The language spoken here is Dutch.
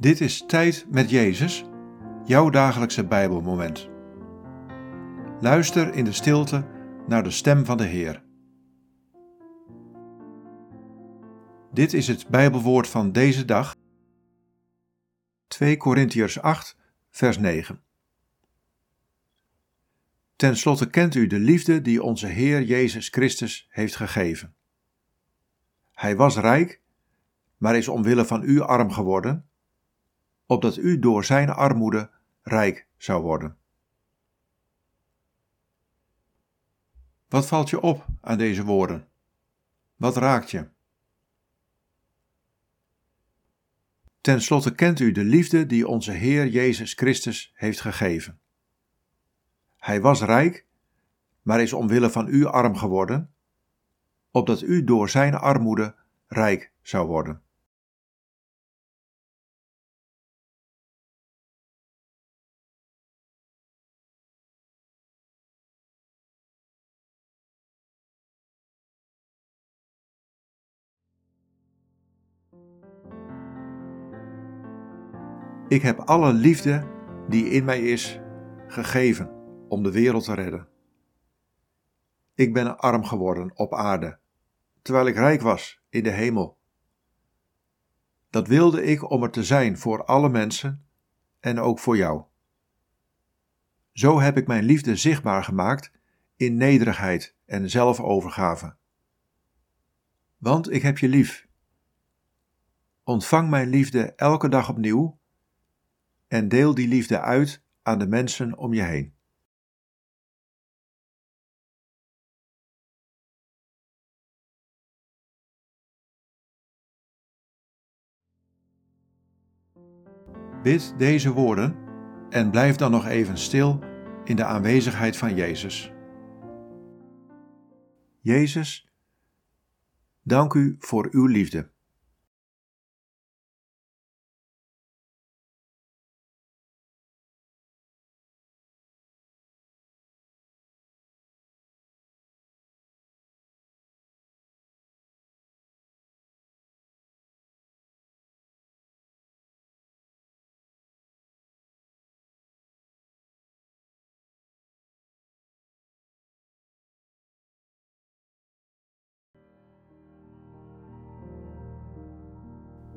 Dit is Tijd met Jezus, jouw dagelijkse Bijbelmoment. Luister in de stilte naar de stem van de Heer. Dit is het Bijbelwoord van deze dag. 2 Korintiërs 8, vers 9. Ten slotte kent u de liefde die onze Heer Jezus Christus heeft gegeven. Hij was rijk, maar is omwille van u arm geworden opdat u door zijn armoede rijk zou worden. Wat valt je op aan deze woorden? Wat raakt je? Ten slotte kent u de liefde die onze Heer Jezus Christus heeft gegeven. Hij was rijk, maar is omwille van u arm geworden, opdat u door zijn armoede rijk zou worden. Ik heb alle liefde die in mij is gegeven om de wereld te redden. Ik ben arm geworden op aarde, terwijl ik rijk was in de hemel. Dat wilde ik om er te zijn voor alle mensen en ook voor jou. Zo heb ik mijn liefde zichtbaar gemaakt in nederigheid en zelfovergave. Want ik heb je lief. Ontvang mijn liefde elke dag opnieuw en deel die liefde uit aan de mensen om je heen. Bid deze woorden en blijf dan nog even stil in de aanwezigheid van Jezus. Jezus, dank u voor uw liefde.